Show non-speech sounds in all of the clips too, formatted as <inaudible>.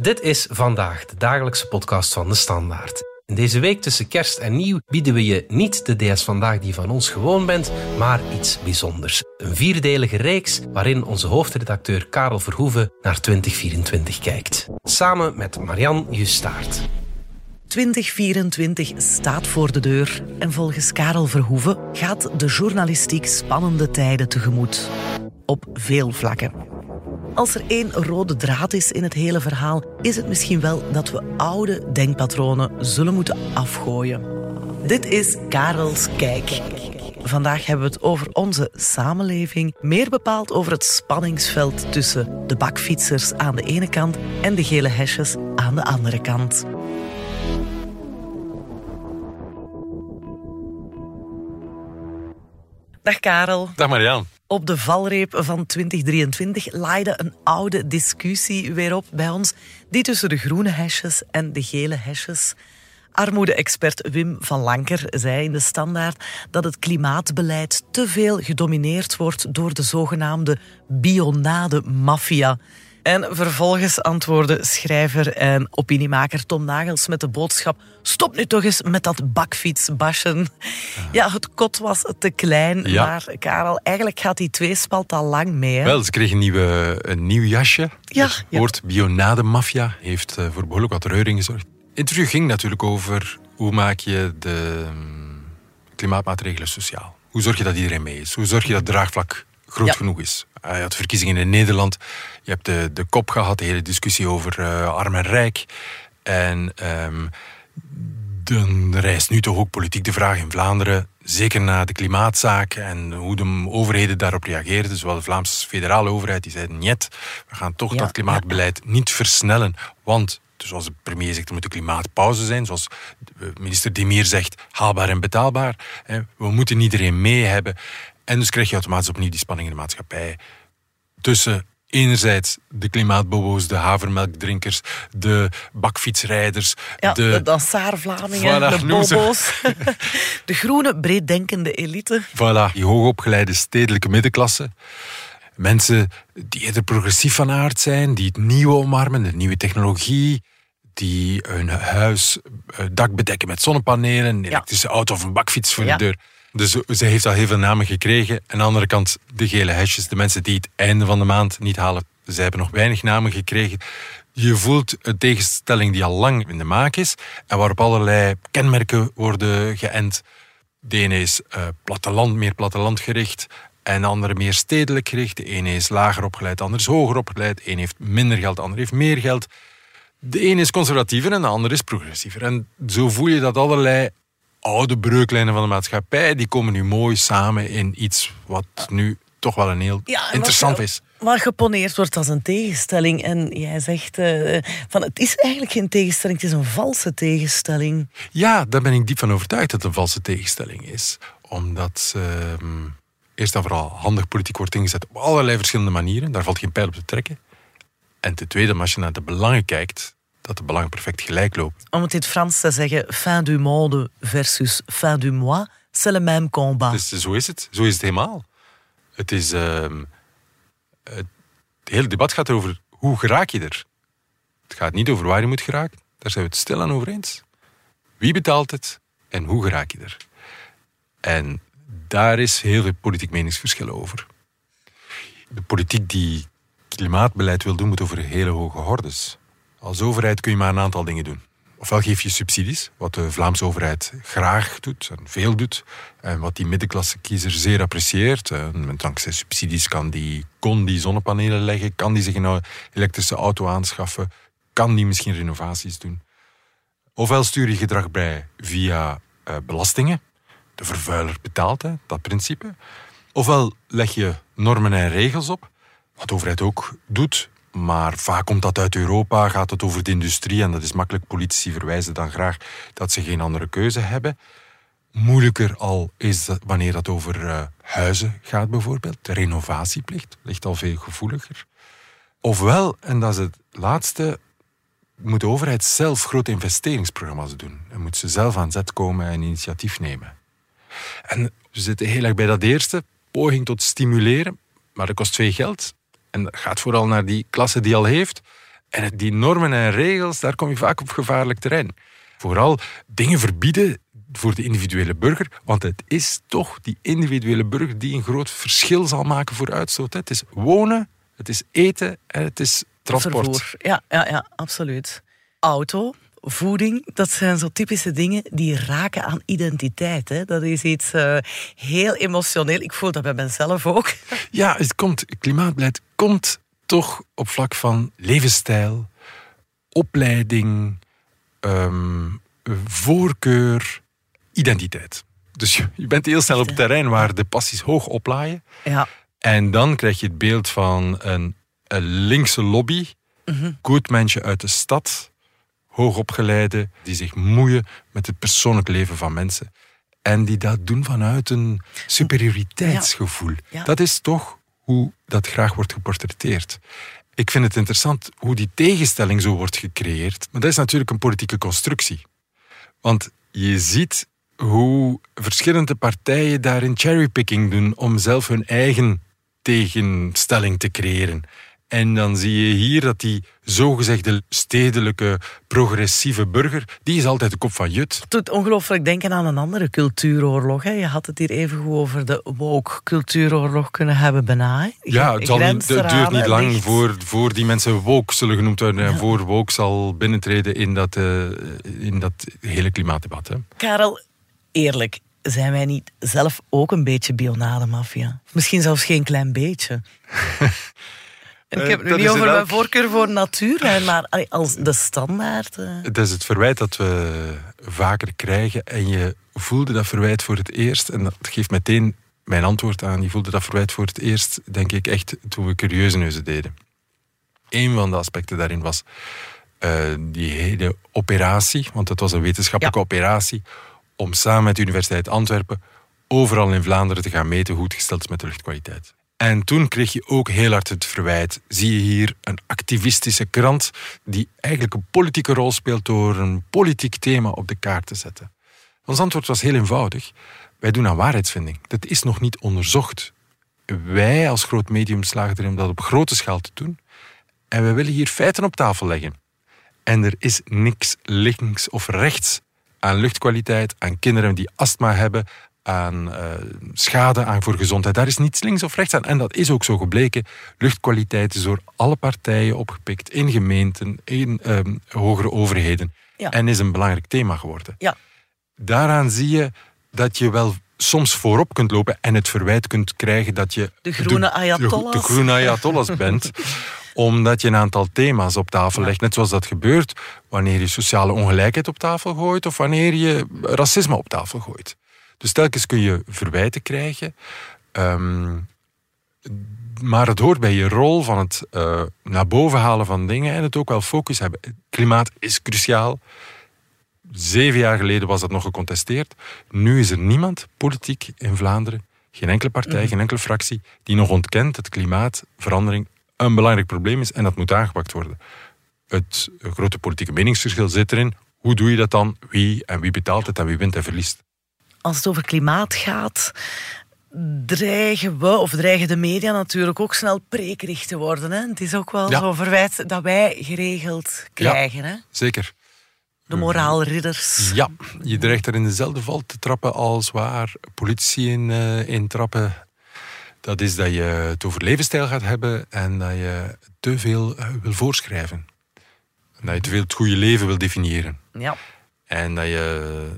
Dit is vandaag de dagelijkse podcast van de Standaard. In deze week tussen kerst en nieuw bieden we je niet de DS vandaag die van ons gewoon bent, maar iets bijzonders. Een vierdelige reeks waarin onze hoofdredacteur Karel Verhoeven naar 2024 kijkt. Samen met Marian Justaert. 2024 staat voor de deur en volgens Karel Verhoeven gaat de journalistiek spannende tijden tegemoet. Op veel vlakken. Als er één rode draad is in het hele verhaal, is het misschien wel dat we oude denkpatronen zullen moeten afgooien. Dit is Karels Kijk. Vandaag hebben we het over onze samenleving, meer bepaald over het spanningsveld tussen de bakfietsers aan de ene kant en de gele hesjes aan de andere kant. Dag Karel. Dag Marianne. Op de valreep van 2023 laaide een oude discussie weer op bij ons. Die tussen de groene hesjes en de gele hesjes. Armoede-expert Wim van Lanker zei in de Standaard dat het klimaatbeleid te veel gedomineerd wordt door de zogenaamde bionade-maffia. En vervolgens antwoordde schrijver en opiniemaker Tom Nagels met de boodschap: Stop nu toch eens met dat bakfietsbaschen. Ja, het kot was te klein, Ja. maar Karel, eigenlijk gaat die tweespalt al lang mee. Hè? Wel, ze kregen een, nieuwe, een nieuw jasje. Ja, Het ja. woord bionade-maffia heeft eh, voor behoorlijk wat reuring gezorgd. Het interview ging natuurlijk over hoe maak je de mm, klimaatmaatregelen sociaal. Hoe zorg je dat iedereen mee is? Hoe zorg je dat het draagvlak groot Ja. genoeg is? Eh, je had verkiezingen in Nederland. Je hebt de, de kop gehad, de hele discussie over eh, arm en rijk. En ehm, dan rijst nu toch ook politiek de vraag in Vlaanderen, zeker na de klimaatzaak en hoe de overheden daarop reageerden, zowel de Vlaamse federale overheid, die zeiden niet, we gaan toch Ja, dat klimaatbeleid niet versnellen, want zoals de premier zegt, er moet een klimaatpauze zijn, zoals minister Demir zegt, haalbaar en betaalbaar. We moeten iedereen mee hebben. En dus krijg je automatisch opnieuw die spanning in de maatschappij tussen enerzijds de klimaatbobo's, de havermelkdrinkers, de bakfietsrijders, Ja, de, de, Dansaar-Vlamingen, Voilà, de bobo's. <laughs> de groene, breeddenkende elite. voilà, die hoogopgeleide stedelijke middenklasse. Mensen die eerder progressief van aard zijn, die het nieuwe omarmen, de nieuwe technologie, die hun huis, eh, dak bedekken met zonnepanelen, een elektrische auto of een bakfiets voor Ja. de deur. Dus ze heeft al heel veel namen gekregen. Aan de andere kant de gele hesjes, de mensen die het einde van de maand niet halen. Ze hebben nog weinig namen gekregen. Je voelt een tegenstelling die al lang in de maak is en waarop allerlei kenmerken worden geënt. De ene is eh, platteland, meer plattelandgericht en de andere meer stedelijk gericht. De ene is lager opgeleid, de andere is hoger opgeleid. De een heeft minder geld, de ander heeft meer geld. De ene is conservatiever en de andere is progressiever. En zo voel je dat allerlei oude breuklijnen van de maatschappij, die komen nu mooi samen in iets wat nu toch wel een heel Ja, interessant is. Wat geponeerd wordt als een tegenstelling. En jij zegt eh, van het is eigenlijk geen tegenstelling, het is een valse tegenstelling. Ja, daar ben ik diep van overtuigd dat het een valse tegenstelling is. Omdat ehm, eerst en vooral handig politiek wordt ingezet op allerlei verschillende manieren. Daar valt geen pijl op te trekken. En ten tweede, als je naar de belangen kijkt, dat de belangen perfect gelijk lopen. Om het in het Frans te zeggen, fin du monde versus fin du mois, c'est le même combat. Dus zo is het. Zo is het helemaal. Het is... ehm, het hele debat gaat over hoe geraak je er. Het gaat niet over waar je moet geraken. Daar zijn we het stil aan over eens. Wie betaalt het en hoe geraak je er? En daar is heel veel politiek meningsverschil over. De politiek die klimaatbeleid wil doen, moet over hele hoge hordes. Als overheid kun je maar een aantal dingen doen. Ofwel geef je subsidies, wat de Vlaamse overheid graag doet en veel doet. En wat die middenklasse kiezer zeer apprecieert. En dankzij subsidies kan die, kon die zonnepanelen leggen, kan die zich een elektrische auto aanschaffen, kan die misschien renovaties doen. Ofwel stuur je gedrag bij via eh, belastingen. De vervuiler betaalt, dat principe. Ofwel leg je normen en regels op, wat de overheid ook doet. Maar vaak komt dat uit Europa, gaat het over de industrie en dat is makkelijk. Politici verwijzen dan graag dat ze geen andere keuze hebben. Moeilijker al is dat wanneer dat over eh, huizen gaat bijvoorbeeld. De renovatieplicht ligt al veel gevoeliger. Ofwel, en dat is het laatste, moet de overheid zelf grote investeringsprogramma's doen. En moet ze zelf aan zet komen en initiatief nemen. En we zitten heel erg bij dat eerste, poging tot stimuleren, maar dat kost veel geld. En gaat vooral naar die klasse die al heeft. En die normen en regels, daar kom je vaak op gevaarlijk terrein. Vooral dingen verbieden voor de individuele burger, want het is toch die individuele burger die een groot verschil zal maken voor uitstoot. Het is wonen, het is eten en het is transport. Vervoer. Ja, ja, ja, absoluut. Auto, voeding, dat zijn zo typische dingen die raken aan identiteit. Hè? Dat is iets uh, heel emotioneel. Ik voel dat bij mezelf ook. <laughs> Ja, het komt, klimaatbeleid komt toch op vlak van levensstijl, opleiding, um, voorkeur, identiteit. Dus je, je, bent heel snel op het terrein waar de passies hoog oplaaien. Ja. En dan krijg je het beeld van een, een linkse lobby, mm goed mensje uit de stad, hoogopgeleide, die zich moeien met het persoonlijk leven van mensen. En die dat doen vanuit een superioriteitsgevoel. Ja. Dat is toch hoe dat graag wordt geportretteerd. Ik vind het interessant hoe die tegenstelling zo wordt gecreëerd. Maar dat is natuurlijk een politieke constructie. Want je ziet hoe verschillende partijen daarin cherrypicking doen om zelf hun eigen tegenstelling te creëren. En dan zie je hier dat die zogezegde stedelijke, progressieve burger, die is altijd de kop van Jut. Het doet ongelooflijk denken aan een andere cultuuroorlog. Hè. Je had het hier even over de woke-cultuuroorlog kunnen hebben bijna. Ja, het, zal niet, het duurt niet lang voor, voor die mensen woke zullen genoemd worden. En voor woke zal binnentreden in dat, uh, in dat hele klimaatdebat. Hè. Karel, eerlijk, zijn wij niet zelf ook een beetje bionademafia? Misschien zelfs geen klein beetje. <laughs> En ik heb het nu niet over mijn voorkeur voor natuur, maar als de standaard. Uh... Het is het verwijt dat we vaker krijgen. En je voelde dat verwijt voor het eerst. En dat geeft meteen mijn antwoord aan. Je voelde dat verwijt voor het eerst, denk ik, echt toen we Curieuze Neuzen deden. Een van de aspecten daarin was uh, die hele operatie, want het was een wetenschappelijke ja. operatie, om samen met de Universiteit Antwerpen overal in Vlaanderen te gaan meten hoe het gesteld is met de luchtkwaliteit. En toen kreeg je ook heel hard het verwijt. Zie je hier een activistische krant die eigenlijk een politieke rol speelt door een politiek thema op de kaart te zetten. Ons antwoord was heel eenvoudig. Wij doen aan waarheidsvinding. Dat is nog niet onderzocht. Wij als groot medium slagen erin om dat op grote schaal te doen. En we willen hier feiten op tafel leggen. En er is niks links of rechts aan luchtkwaliteit, aan kinderen die astma hebben, aan uh, schade aan voor gezondheid. Daar is niets links of rechts aan. En dat is ook zo gebleken. Luchtkwaliteit is door alle partijen opgepikt, in gemeenten, in uh, hogere overheden. Ja. En is een belangrijk thema geworden. Ja. Daaraan zie je dat je wel soms voorop kunt lopen en het verwijt kunt krijgen dat je de groene ayatollahs, de, de groene ayatollahs bent. <laughs> omdat je een aantal thema's op tafel legt. Net zoals dat gebeurt wanneer je sociale ongelijkheid op tafel gooit of wanneer je racisme op tafel gooit. Dus telkens kun je verwijten krijgen. Um, maar het hoort bij je rol van het uh, naar boven halen van dingen en het ook wel focus hebben. Klimaat is cruciaal. Zeven jaar geleden was dat nog gecontesteerd. Nu is er niemand, politiek in Vlaanderen, geen enkele partij, mm. geen enkele fractie, die nog ontkent dat klimaatverandering een belangrijk probleem is en dat moet aangepakt worden. Het grote politieke meningsverschil zit erin. Hoe doe je dat dan? Wie en wie betaalt het en wie wint en verliest? Als het over klimaat gaat, dreigen we, of dreigen de media natuurlijk ook snel prekerig te worden. Hè? Het is ook wel ja. zo'n verwijt dat wij geregeld krijgen. Ja, hè? Zeker. De moraalridders. Ja, je dreigt er in dezelfde val te trappen als waar politici in, uh, in trappen. Dat is dat je het over levensstijl gaat hebben en dat je te veel uh, wil voorschrijven. En dat je te veel het goede leven wil definiëren. Ja. En dat je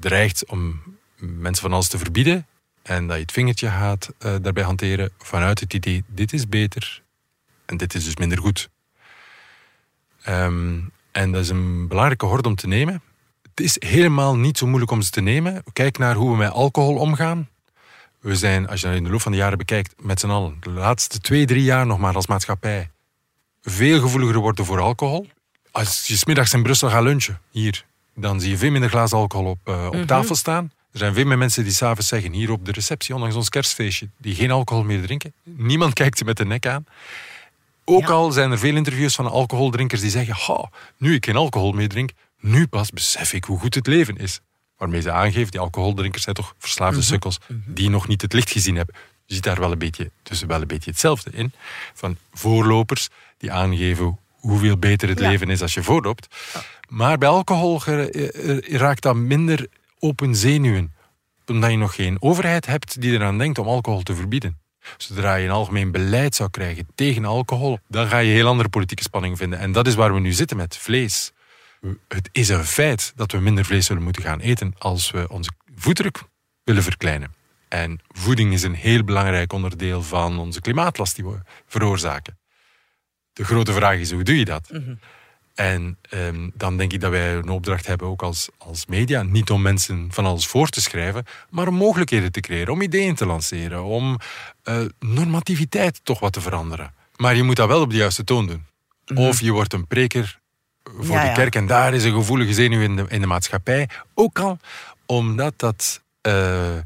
dreigt om mensen van alles te verbieden en dat je het vingertje gaat uh, daarbij hanteren vanuit het idee, dit is beter en dit is dus minder goed. Um, en dat is een belangrijke horde om te nemen. Het is helemaal niet zo moeilijk om ze te nemen. Kijk naar hoe we met alcohol omgaan. We zijn, als je in de loop van de jaren bekijkt, met z'n allen, de laatste twee, drie jaar nog maar als maatschappij, veel gevoeliger worden voor alcohol. Als je smiddags in Brussel gaat lunchen, hier, dan zie je veel minder glazen alcohol op, uh, op mm -hmm. tafel staan. Er zijn veel meer mensen die s'avonds zeggen, hier op de receptie, ondanks ons kerstfeestje, die geen alcohol meer drinken. Niemand <laughs> kijkt ze met de nek aan. Ook ja. al zijn er veel interviews van alcoholdrinkers die zeggen, ha, nu ik geen alcohol meer drink, nu pas besef ik hoe goed het leven is. Waarmee ze aangeven, die alcoholdrinkers zijn toch verslaafde mm -hmm. sukkels -hmm. die nog niet het licht gezien hebben. Je ziet daar wel een beetje, dus wel een beetje hetzelfde in. Van voorlopers die aangeven hoeveel beter het Ja. leven is als je voorloopt. Maar bij alcohol gera- eh, raakt dat minder open zenuwen. Omdat je nog geen overheid hebt die eraan denkt om alcohol te verbieden. Zodra je een algemeen beleid zou krijgen tegen alcohol, dan ga je heel andere politieke spanning vinden. En dat is waar we nu zitten met vlees. Het is een feit dat we minder vlees zullen moeten gaan eten als we onze voetdruk willen verkleinen. En voeding is een heel belangrijk onderdeel van onze klimaatlast die we veroorzaken. De grote vraag is, hoe doe je dat? En ehm, dan denk ik dat wij een opdracht hebben, ook als, als media, niet om mensen van alles voor te schrijven, maar om mogelijkheden te creëren, om ideeën te lanceren, om eh, normativiteit toch wat te veranderen. Maar je moet dat wel op de juiste toon doen. Of je wordt een preker voor Ja, de ja. kerk en daar is een gevoelige zenuw in de, in de maatschappij. Ook al omdat dat, eh,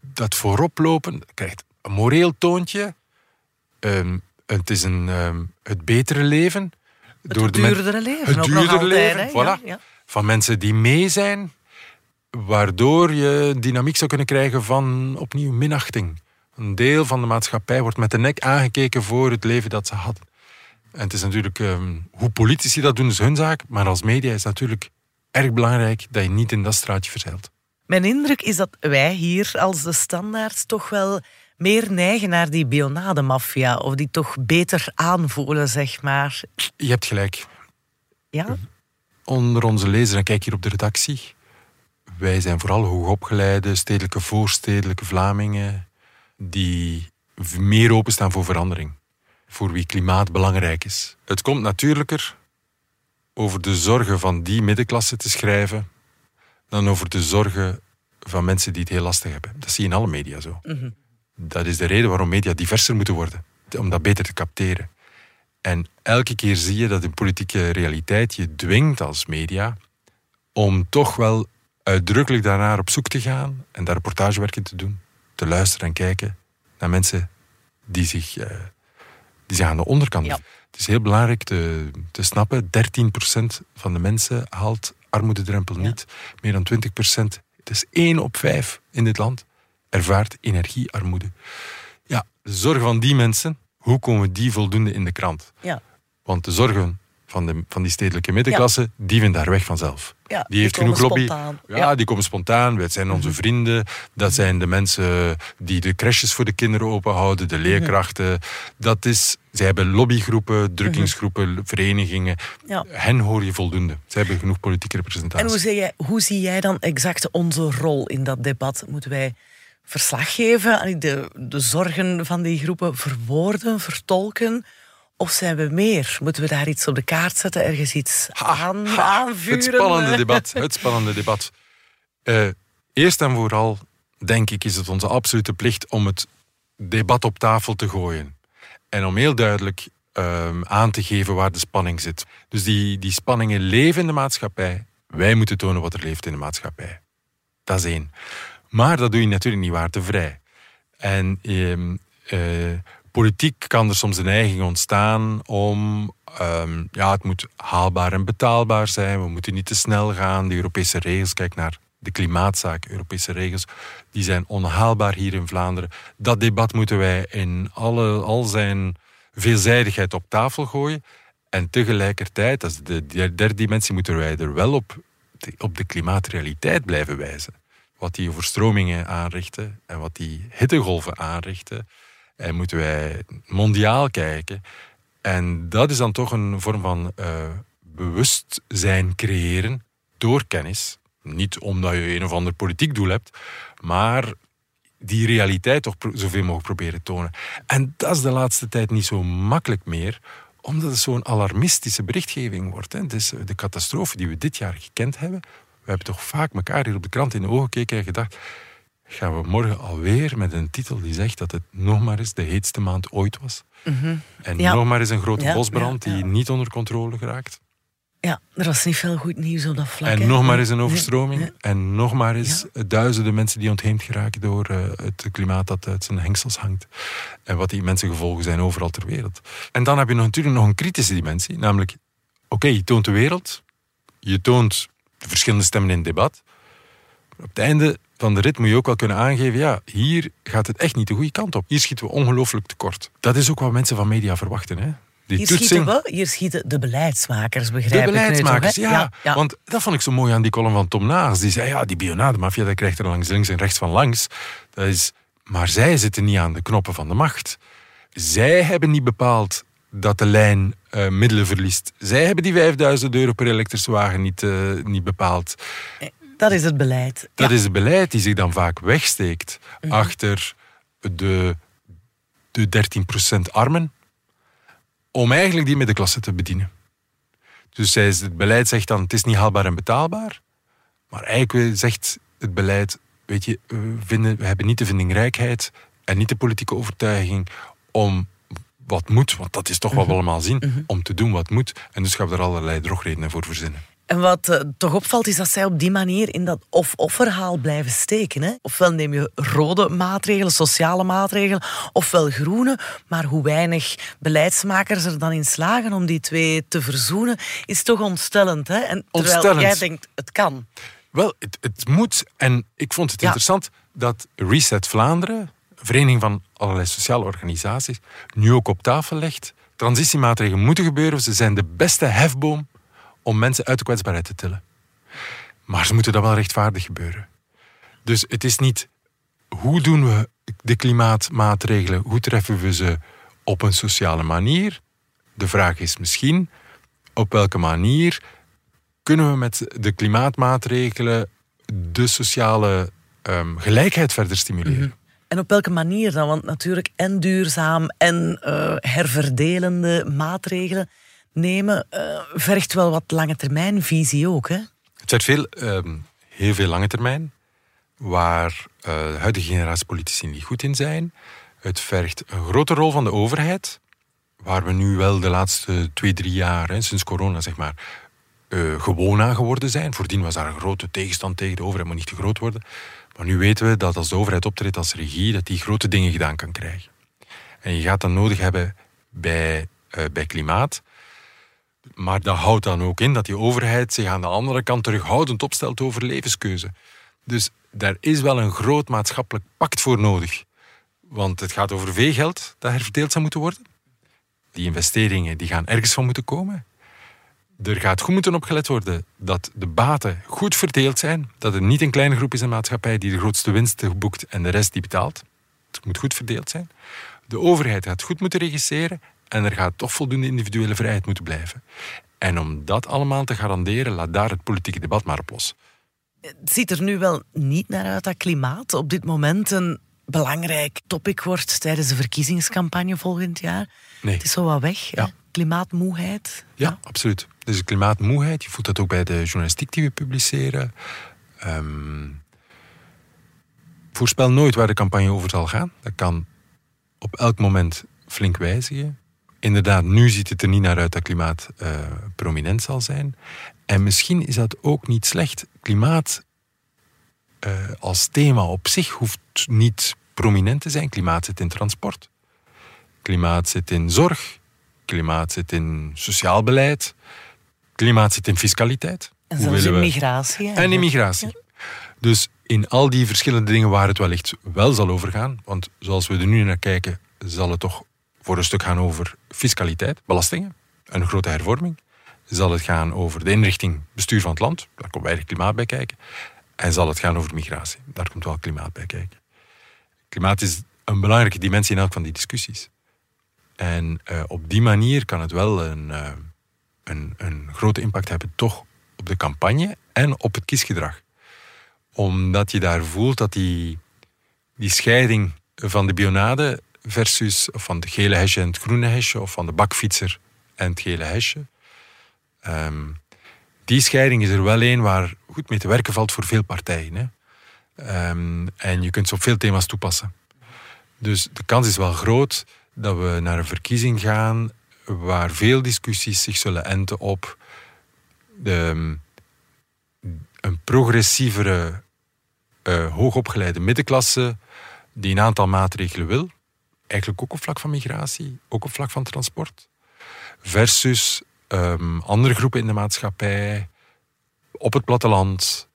dat vooroplopen krijgt een moreel toontje. Ehm, het is een, ehm, het betere leven. Het de men- duurdere leven. het duurdere leven, voilà. Ja. Van mensen die mee zijn, waardoor je dynamiek zou kunnen krijgen van opnieuw minachting. Een deel van de maatschappij wordt met de nek aangekeken voor het leven dat ze hadden. En het is natuurlijk, ehm, hoe politici dat doen, is hun zaak. Maar als media is het natuurlijk erg belangrijk dat je niet in dat straatje verzeilt. Mijn indruk is dat wij hier als de standaard toch wel meer neigen naar die bionademafia. Of die toch beter aanvoelen, zeg maar. Je hebt gelijk. Ja? Onder onze lezers, en kijk hier op de redactie. Wij zijn vooral hoogopgeleide, stedelijke, voorstedelijke Vlamingen. die meer openstaan voor verandering. Voor wie klimaat belangrijk is. Het komt natuurlijker over de zorgen van die middenklasse te schrijven. dan over de zorgen van mensen die het heel lastig hebben. Dat zie je in alle media zo. Dat is de reden waarom media diverser moeten worden. Om dat beter te capteren. En elke keer zie je dat in politieke realiteit je dwingt als media om toch wel uitdrukkelijk daarnaar op zoek te gaan en daar reportagewerk in te doen. Te luisteren en kijken naar mensen die zich, eh, die zich aan de onderkant Ja. Het is heel belangrijk te, te snappen, 13% van de mensen haalt armoededrempel niet. Meer dan 20%, het is 1 op 5 in dit land, ervaart energiearmoede. Ja, de zorg van die mensen, hoe komen die voldoende in de krant? Ja. Want de zorgen van, de, van die stedelijke middenklasse, die vinden daar weg vanzelf. Ja, die heeft genoeg lobby. spontaan. Ja, Ja. Mhm. die komen spontaan. Dat zijn onze vrienden. Dat zijn de mensen die de crèches voor de kinderen openhouden, Mhm. de leerkrachten. Dat is, zij hebben lobbygroepen, drukkingsgroepen, verenigingen. Mhm. Ja. Hen hoor je voldoende. Zij hebben genoeg politieke representatie. En hoe zie, jij, hoe zie jij dan exact onze rol in dat debat? Moeten wij verslag geven, de, de zorgen van die groepen verwoorden, vertolken? Of zijn we meer? Moeten we daar iets op de kaart zetten, ergens iets aan, Ha, aanvuren? Het spannende debat. Het spannende debat. Eh, eerst en vooral, denk ik, is het onze absolute plicht om het debat op tafel te gooien. En om heel duidelijk ehm, aan te geven waar de spanning zit. Dus die, die spanningen leven in de maatschappij. Wij moeten tonen wat er leeft in de maatschappij. Dat is één. Maar dat doe je natuurlijk niet waardevrij. En ehm, eh, politiek kan er soms een neiging ontstaan om... ehm, ja, het moet haalbaar en betaalbaar zijn. We moeten niet te snel gaan. De Europese regels, kijk naar de klimaatzaak. Europese regels, die zijn onhaalbaar hier in Vlaanderen. Dat debat moeten wij in alle, al zijn veelzijdigheid op tafel gooien. En tegelijkertijd, is de derde dimensie, moeten wij er wel op, op de klimaatrealiteit blijven wijzen wat die overstromingen aanrichten en wat die hittegolven aanrichten. En moeten wij mondiaal kijken. En dat is dan toch een vorm van eh, bewustzijn creëren door kennis. Niet omdat je een of ander politiek doel hebt, maar die realiteit toch zoveel mogelijk proberen tonen. En dat is de laatste tijd niet zo makkelijk meer, omdat het zo'n alarmistische berichtgeving wordt. Hè. De catastrofe die we dit jaar gekend hebben, we hebben toch vaak elkaar hier op de krant in de ogen gekeken en gedacht, gaan we morgen alweer met een titel die zegt dat het nog maar eens de heetste maand ooit was. En Ja. nog maar eens een grote Ja, bosbrand ja, die niet onder controle geraakt. Ja, er was niet veel goed nieuws op dat vlak. En nog maar eens een overstroming. nee. En nog maar eens duizenden mensen die ontheemd geraken door eh, het klimaat dat uit zijn hengsels hangt. En wat die mensen gevolgen zijn overal ter wereld. En dan heb je nog, natuurlijk nog een kritische dimensie. Namelijk, oké, je toont de wereld. Je toont de verschillende stemmen in het debat. Op het einde van de rit moet je ook wel kunnen aangeven, ja, hier gaat het echt niet de goede kant op. Hier schieten we ongelooflijk tekort. Dat is ook wat mensen van media verwachten. Hè? Die Hier toetsing. schieten we, hier schieten de beleidsmakers, begrijp De ik toch, beleidsmakers, ja, ja, ja. Want dat vond ik zo mooi aan die column van Tom Naars. Die zei, ja, die bionademafia, dat krijgt er langs links en rechts van langs. Dat is, maar zij zitten niet aan de knoppen van de macht. Zij hebben niet bepaald dat de lijn eh, middelen verliest. Zij hebben die 5000 euro per elektrische wagen niet, eh, niet bepaald. Dat is het beleid. Dat ja. is het beleid die zich dan vaak wegsteekt achter de, de 13% armen, om eigenlijk die middenklasse te bedienen. Dus zij, het beleid zegt dan, het is niet haalbaar en betaalbaar, maar eigenlijk zegt het beleid, weet je, we, vinden, we hebben niet de vindingrijkheid en niet de politieke overtuiging om wat moet, want dat is toch wat we allemaal zien, om te doen wat moet. En dus gaan we er allerlei drogredenen voor verzinnen. En wat eh, toch opvalt, is dat zij op die manier in dat of-of-verhaal blijven steken. Hè? Ofwel neem je rode maatregelen, sociale maatregelen, ofwel groene. Maar hoe weinig beleidsmakers er dan in slagen om die twee te verzoenen, is toch ontstellend. Hè? En terwijl Ontstellend. jij denkt, het kan. Wel, het, het moet. En ik vond het Ja. interessant dat Reset Vlaanderen, vereniging van allerlei sociale organisaties, nu ook op tafel legt. Transitiemaatregelen moeten gebeuren. Ze zijn de beste hefboom om mensen uit de kwetsbaarheid te tillen. Maar ze moeten dat wel rechtvaardig gebeuren. Dus het is niet hoe doen we de klimaatmaatregelen, hoe treffen we ze op een sociale manier. De vraag is misschien op welke manier kunnen we met de klimaatmaatregelen de sociale ehm, gelijkheid verder stimuleren. En op welke manier dan? Want natuurlijk en duurzaam en eh, herverdelende maatregelen nemen eh, vergt wel wat lange termijn visie ook. Hè? Het werd veel, ehm, heel veel lange termijn, waar eh, de huidige generatie politici niet goed in zijn. Het vergt een grote rol van de overheid, waar we nu wel de laatste twee, drie jaar, hè, sinds corona zeg maar, eh, gewoon aan geworden zijn. Voordien was daar een grote tegenstand tegen, de overheid moet niet te groot worden. Maar nu weten we dat als de overheid optreedt als regie, dat die grote dingen gedaan kan krijgen. En je gaat dat nodig hebben bij, eh, bij klimaat. Maar dat houdt dan ook in dat die overheid zich aan de andere kant terughoudend opstelt over levenskeuze. Dus daar is wel een groot maatschappelijk pact voor nodig. Want het gaat over veel geld dat herverdeeld zou moeten worden. Die investeringen die gaan ergens van moeten komen. Er gaat goed moeten opgelet worden dat de baten goed verdeeld zijn. Dat er niet een kleine groep is in de maatschappij die de grootste winst boekt en de rest die betaalt. Het moet goed verdeeld zijn. De overheid gaat goed moeten regisseren en er gaat toch voldoende individuele vrijheid moeten blijven. En om dat allemaal te garanderen, laat daar het politieke debat maar op los. Het ziet er nu wel niet naar uit dat klimaat op dit moment een belangrijk topic wordt tijdens de verkiezingscampagne volgend jaar. Nee. Het is zo wat weg. Ja. Klimaatmoeheid. Ja, absoluut. Dus klimaatmoeheid, je voelt dat ook bij de journalistiek die we publiceren. Ehm, voorspel nooit waar de campagne over zal gaan. Dat kan op elk moment flink wijzigen. Inderdaad, nu ziet het er niet naar uit dat klimaat eh, prominent zal zijn. En misschien is dat ook niet slecht. Klimaat eh, als thema op zich hoeft niet prominent te zijn. Klimaat zit in transport. Klimaat zit in zorg. Klimaat zit in sociaal beleid. Klimaat zit in fiscaliteit. En zelfs in migratie. hè? En immigratie. Dus in al die verschillende dingen waar het wellicht wel zal over gaan, want zoals we er nu naar kijken, zal het toch voor een stuk gaan over fiscaliteit, belastingen, een grote hervorming. Zal het gaan over de inrichting, bestuur van het land, daar komt weinig klimaat bij kijken. En zal het gaan over migratie, daar komt wel klimaat bij kijken. Klimaat is een belangrijke dimensie in elk van die discussies. En eh, op die manier kan het wel een, eh, een, een grote impact hebben, toch op de campagne en op het kiesgedrag. Omdat je daar voelt dat die, die scheiding van de bionade versus of van de gele hesje en het groene hesje, of van de bakfietser en het gele hesje, ehm, die scheiding is er wel een waar goed mee te werken valt voor veel partijen. Hè? Ehm, en je kunt ze op veel thema's toepassen. Dus de kans is wel groot dat we naar een verkiezing gaan waar veel discussies zich zullen enten op de, een progressievere, eh, hoogopgeleide middenklasse die een aantal maatregelen wil. Eigenlijk ook op vlak van migratie, ook op vlak van transport. Versus ehm, andere groepen in de maatschappij, op het platteland,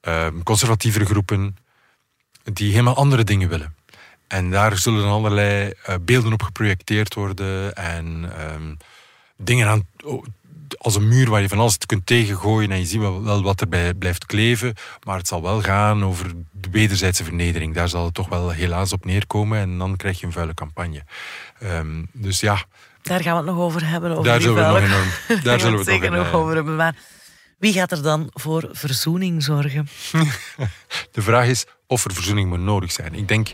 ehm, conservatievere groepen, die helemaal andere dingen willen. En daar zullen allerlei eh, beelden op geprojecteerd worden en ehm, dingen aan als een muur waar je van alles kunt tegengooien en je ziet wel wat erbij blijft kleven. Maar het zal wel gaan over de wederzijdse vernedering. Daar zal het toch wel helaas op neerkomen en dan krijg je een vuile campagne. Ehm, dus ja. Daar gaan we het nog over hebben. Over daar zullen we vuile... nog, enorm, <laughs> daar zullen we het zeker nog, eh, over hebben. Maar wie gaat er dan voor verzoening zorgen? <laughs> De vraag is of er verzoening moet nodig zijn. Ik denk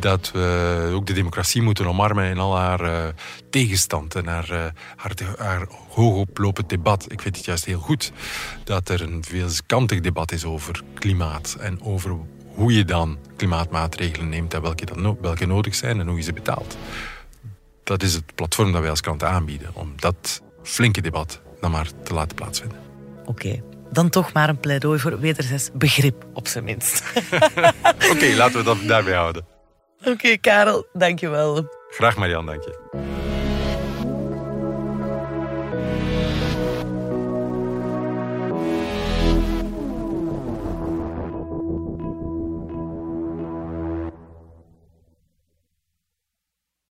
dat we ook de democratie moeten omarmen in al haar uh, tegenstand en haar, uh, haar, haar hoogoplopend debat. Ik vind het juist heel goed dat er een veelkantig debat is over klimaat en over hoe je dan klimaatmaatregelen neemt en welke, dan no welke nodig zijn en hoe je ze betaalt. Dat is het platform dat wij als kranten aanbieden, om dat flinke debat dan maar te laten plaatsvinden. Oké. Okay. Dan toch maar een pleidooi voor wederzijds begrip, op zijn minst. <laughs> <laughs> Oké, okay, laten we dat daarbij houden. Oké, okay, Karel, dankjewel. Graag Marian, dank je.